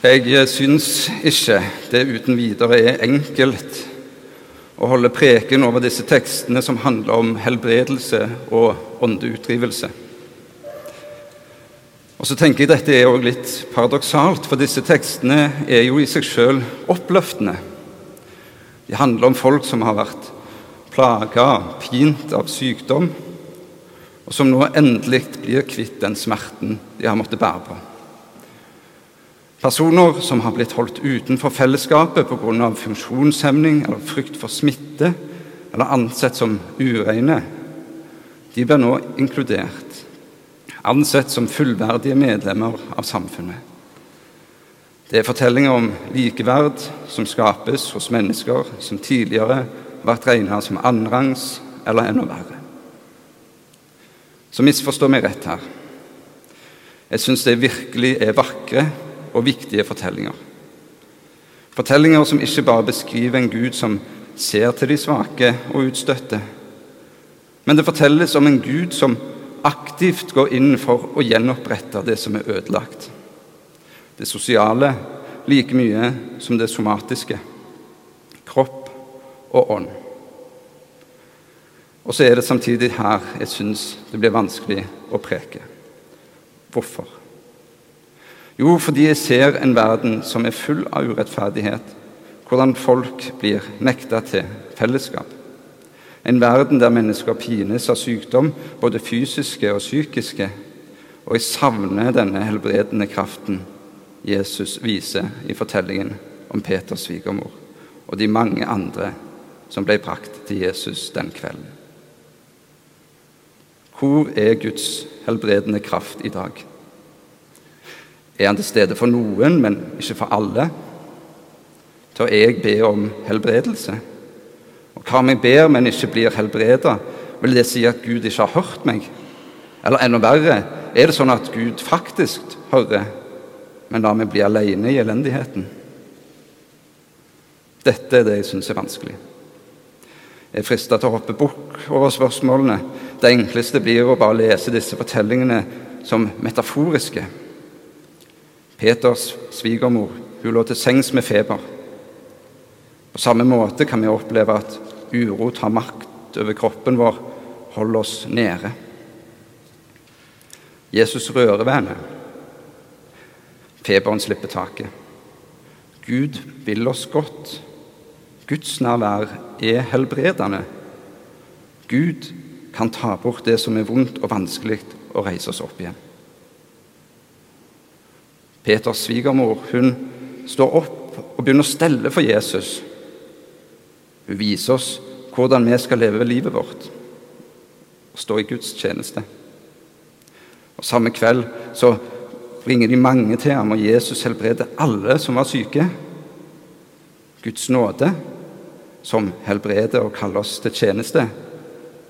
Jeg syns ikke det uten videre er enkelt å holde preken over disse tekstene som handler om helbredelse og åndeutdrivelse. Og så tenker jeg Dette er jo litt paradoksalt, for disse tekstene er jo i seg sjøl oppløftende. De handler om folk som har vært plaga, pint av sykdom, og som nå endelig blir kvitt den smerten de har måttet bære på. Personer som har blitt holdt utenfor fellesskapet pga. funksjonshemning eller frykt for smitte, eller ansett som ureine, de blir nå inkludert, ansett som fullverdige medlemmer av samfunnet. Det er fortellinger om likeverd som skapes hos mennesker som tidligere har vært regnet som annenrangs eller enda verre. Så misforstå meg rett her. Jeg syns det virkelig er vakre og viktige fortellinger. Fortellinger som ikke bare beskriver en Gud som ser til de svake og utstøtte, men det fortelles om en Gud som aktivt går inn for å gjenopprette det som er ødelagt. Det sosiale like mye som det somatiske. Kropp og ånd. Og så er det samtidig her jeg syns det blir vanskelig å preke. Hvorfor? Jo, fordi jeg ser en verden som er full av urettferdighet, hvordan folk blir nekta til fellesskap. En verden der mennesker pines av sykdom, både fysiske og psykiske. Og jeg savner denne helbredende kraften Jesus viser i fortellingen om Peters svigermor og de mange andre som ble brakt til Jesus den kvelden. Hvor er Guds helbredende kraft i dag? Er han til stede for noen, men ikke for alle? Tør jeg be om helbredelse? Og hva om jeg ber, men ikke blir helbreda? Vil det si at Gud ikke har hørt meg? Eller enda verre, er det sånn at Gud faktisk hører, men lar meg bli alene i elendigheten? Dette er det jeg syns er vanskelig. Jeg er frista til å hoppe bukk over spørsmålene. Det enkleste blir å bare lese disse fortellingene som metaforiske. Peters svigermor hun lå til sengs med feber. På samme måte kan vi oppleve at uro tar makt over kroppen vår, holder oss nede. Jesus rører ved henne. Feberen slipper taket. Gud vil oss godt. Guds nærvær er helbredende. Gud kan ta bort det som er vondt og vanskelig, og reise oss opp igjen. Peters svigermor hun står opp og begynner å stelle for Jesus. Hun viser oss hvordan vi skal leve livet vårt og stå i Guds tjeneste. Og Samme kveld så bringer de mange til ham, og Jesus helbreder alle som var syke. Guds nåde, som helbreder og kaller oss til tjeneste,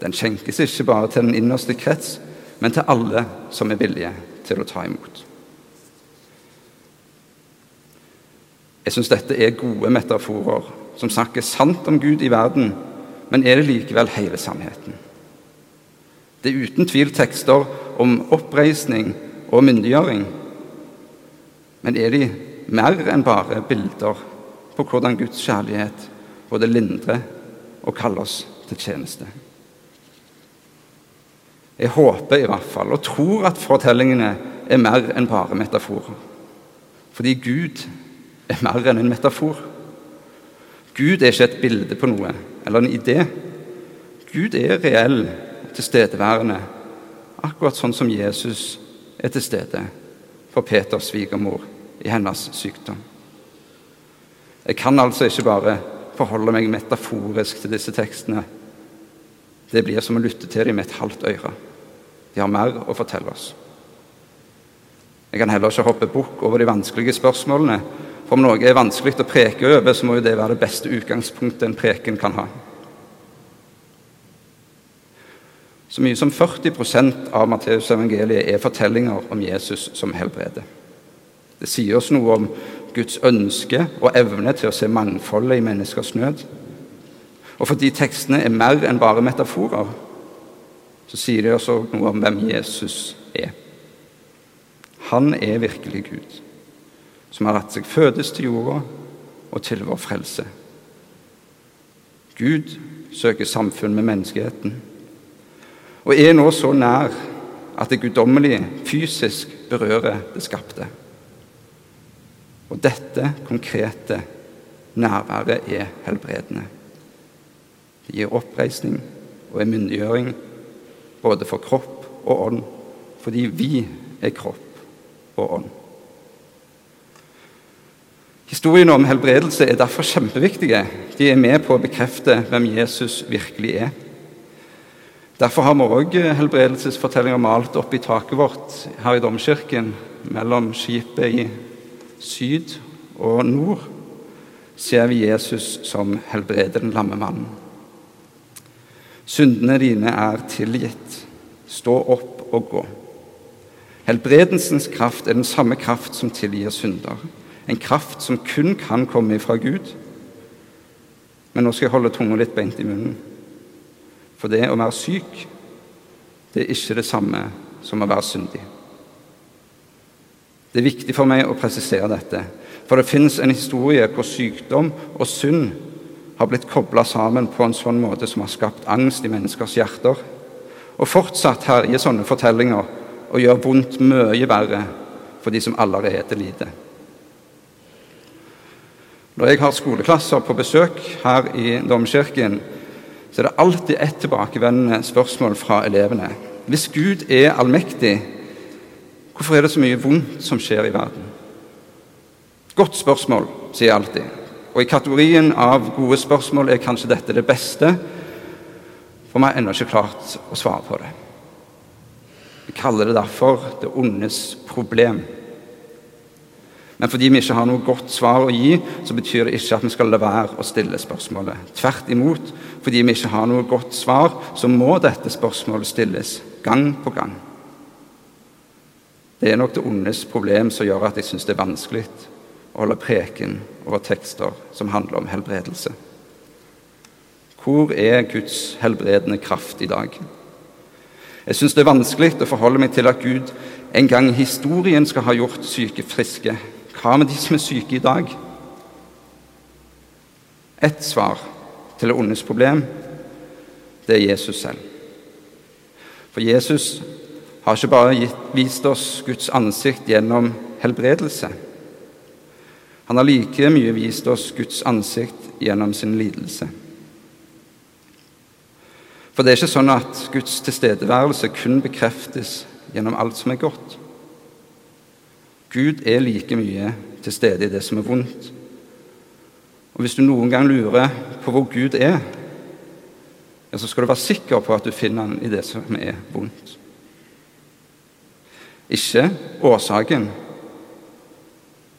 den skjenkes ikke bare til den innerste krets, men til alle som er villige til å ta imot. Jeg syns dette er gode metaforer som snakker sant om Gud i verden, men er det likevel hele sannheten? Det er uten tvil tekster om oppreisning og myndiggjøring, men er de mer enn bare bilder på hvordan Guds kjærlighet både lindrer og kaller oss til tjeneste? Jeg håper i hvert fall, og tror at fortellingene er mer enn bare metaforer. Fordi Gud er mer enn en metafor. Gud er ikke et bilde på noe eller en idé. Gud er reell og tilstedeværende, akkurat sånn som Jesus er til stede for Peters svigermor i hennes sykdom. Jeg kan altså ikke bare forholde meg metaforisk til disse tekstene. Det blir som å lytte til dem med et halvt øre. De har mer å fortelle oss. Jeg kan heller ikke hoppe bukk over de vanskelige spørsmålene for om noe er vanskelig å preke over, så må jo det være det beste utgangspunktet en preken kan ha. Så mye som 40% av Matteusevangeliet er fortellinger om Jesus som helbreder. Det sier oss noe om Guds ønske og evne til å se mangfoldet i menneskers nød. Og fordi tekstene er mer enn bare metaforer, så sier de også noe om hvem Jesus er. Han er virkelig Gud. Som har latt seg fødes til jorda og til vår frelse. Gud søker samfunn med menneskeheten og er nå så nær at det guddommelige fysisk berører det skapte. Og dette konkrete nærværet er helbredende. Det gir oppreisning og en myndiggjøring både for kropp og ånd, fordi vi er kropp og ånd. Historiene om helbredelse er derfor kjempeviktige. De er med på å bekrefte hvem Jesus virkelig er. Derfor har vi òg helbredelsesfortellinger malt opp i taket vårt her i domkirken. Mellom skipet i syd og nord ser vi Jesus som helbreder den lamme mannen. Syndene dine er tilgitt. Stå opp og gå. Helbredelsens kraft er den samme kraft som tilgir synder. En kraft som kun kan komme ifra Gud. Men nå skal jeg holde tunga litt beint i munnen. For det å være syk, det er ikke det samme som å være syndig. Det er viktig for meg å presisere dette, for det finnes en historie hvor sykdom og synd har blitt kobla sammen på en sånn måte som har skapt angst i menneskers hjerter, og fortsatt herjer sånne fortellinger og gjør vondt mye verre for de som allerede lider. Når jeg har skoleklasser på besøk her i Domkirken, så er det alltid ett tilbakevendende spørsmål fra elevene. Hvis Gud er allmektig, hvorfor er det så mye vondt som skjer i verden? Godt spørsmål, sier jeg alltid. Og i kategorien av gode spørsmål er kanskje dette det beste, for vi har ennå ikke klart å svare på det. Vi kaller det derfor det ondes problem. Men fordi vi ikke har noe godt svar å gi, så betyr det ikke at vi skal la være å stille spørsmålet. Tvert imot, fordi vi ikke har noe godt svar, så må dette spørsmålet stilles gang på gang. Det er nok det ondes problem som gjør at jeg syns det er vanskelig å holde preken over tekster som handler om helbredelse. Hvor er Guds helbredende kraft i dag? Jeg syns det er vanskelig å forholde meg til at Gud en gang historien skal ha gjort syke friske hva med de som er syke i dag? Ett svar til det ondes problem, det er Jesus selv. For Jesus har ikke bare gitt, vist oss Guds ansikt gjennom helbredelse. Han har like mye vist oss Guds ansikt gjennom sin lidelse. For det er ikke sånn at Guds tilstedeværelse kun bekreftes gjennom alt som er godt. Gud er like mye til stede i det som er vondt. Og Hvis du noen gang lurer på hvor Gud er, ja, så skal du være sikker på at du finner han i det som er vondt. Ikke årsaken,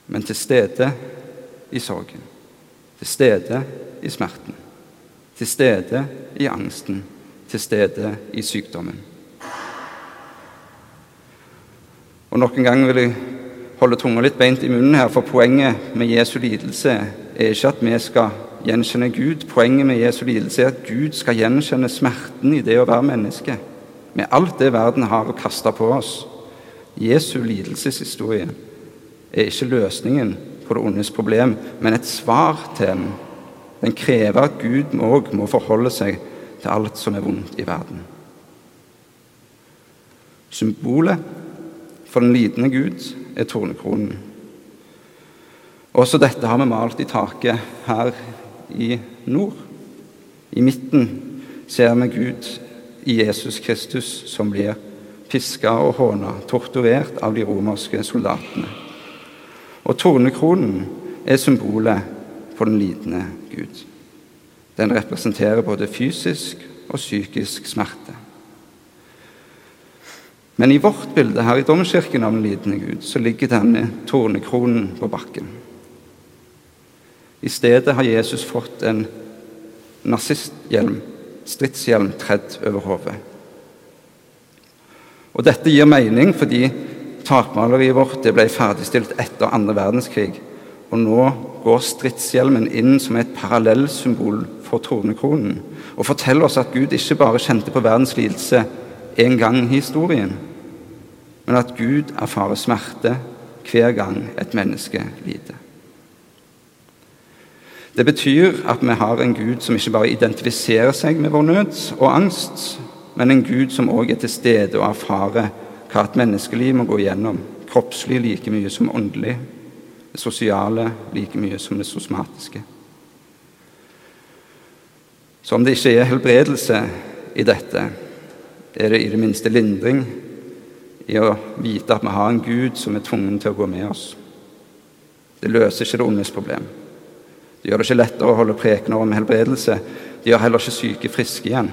men til stede i sorgen. Til stede i smerten. Til stede i angsten. Til stede i sykdommen. Og Nok en gang vil jeg holde tunga litt beint i munnen her, for poenget med Jesu lidelse er ikke at vi skal gjenkjenne Gud. Poenget med Jesu lidelse er at Gud skal gjenkjenne smerten i det å være menneske. Med alt det verden har å kaste på oss. Jesu lidelseshistorie er ikke løsningen på det ondes problem, men et svar til den. Den krever at Gud òg må forholde seg til alt som er vondt i verden. Symbolet for den lidende Gud er tornekronen. Også dette har vi malt i taket her i nord. I midten ser vi Gud i Jesus Kristus som blir piska og håna, torturert av de romerske soldatene. Og tornekronen er symbolet på den lidende Gud. Den representerer både fysisk og psykisk smerte. Men i vårt bilde her i domkirken av den lidende Gud, så ligger denne tornekronen på bakken. I stedet har Jesus fått en nazisthjelm, stridshjelm, tredd over hodet. Og Dette gir mening fordi takmaleriet vårt ble ferdigstilt etter andre verdenskrig. Og nå går stridshjelmen inn som et parallellsymbol for tornekronen og forteller oss at Gud ikke bare kjente på verdens lidelse en gang historien, men at Gud erfarer smerte, hver gang et menneske lider. Det betyr at vi har en Gud som ikke bare identifiserer seg med vår nød og angst, men en Gud som òg er til stede og erfarer hva et menneskeliv må gå igjennom, kroppslig like mye som åndelig, det sosiale like mye som det sosmatiske. Så om det ikke er helbredelse i dette, er det i det minste lindring i å vite at vi har en Gud som er tvungen til å gå med oss. Det løser ikke det ondes problem. Det gjør det ikke lettere å holde prekener om helbredelse. Det gjør heller ikke syke friske igjen.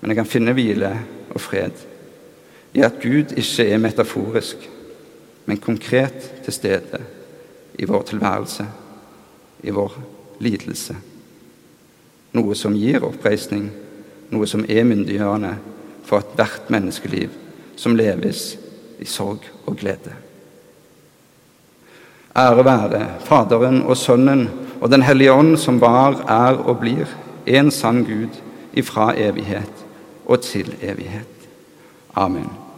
Men jeg kan finne hvile og fred i at Gud ikke er metaforisk, men konkret til stede i vår tilværelse, i vår lidelse. Noe som gir oppreisning, noe som er myndiggjørende for ethvert menneskeliv som leves i sorg og glede. Ære være Faderen og Sønnen og Den hellige ånd, som var, er og blir en sann Gud ifra evighet og til evighet. Amen.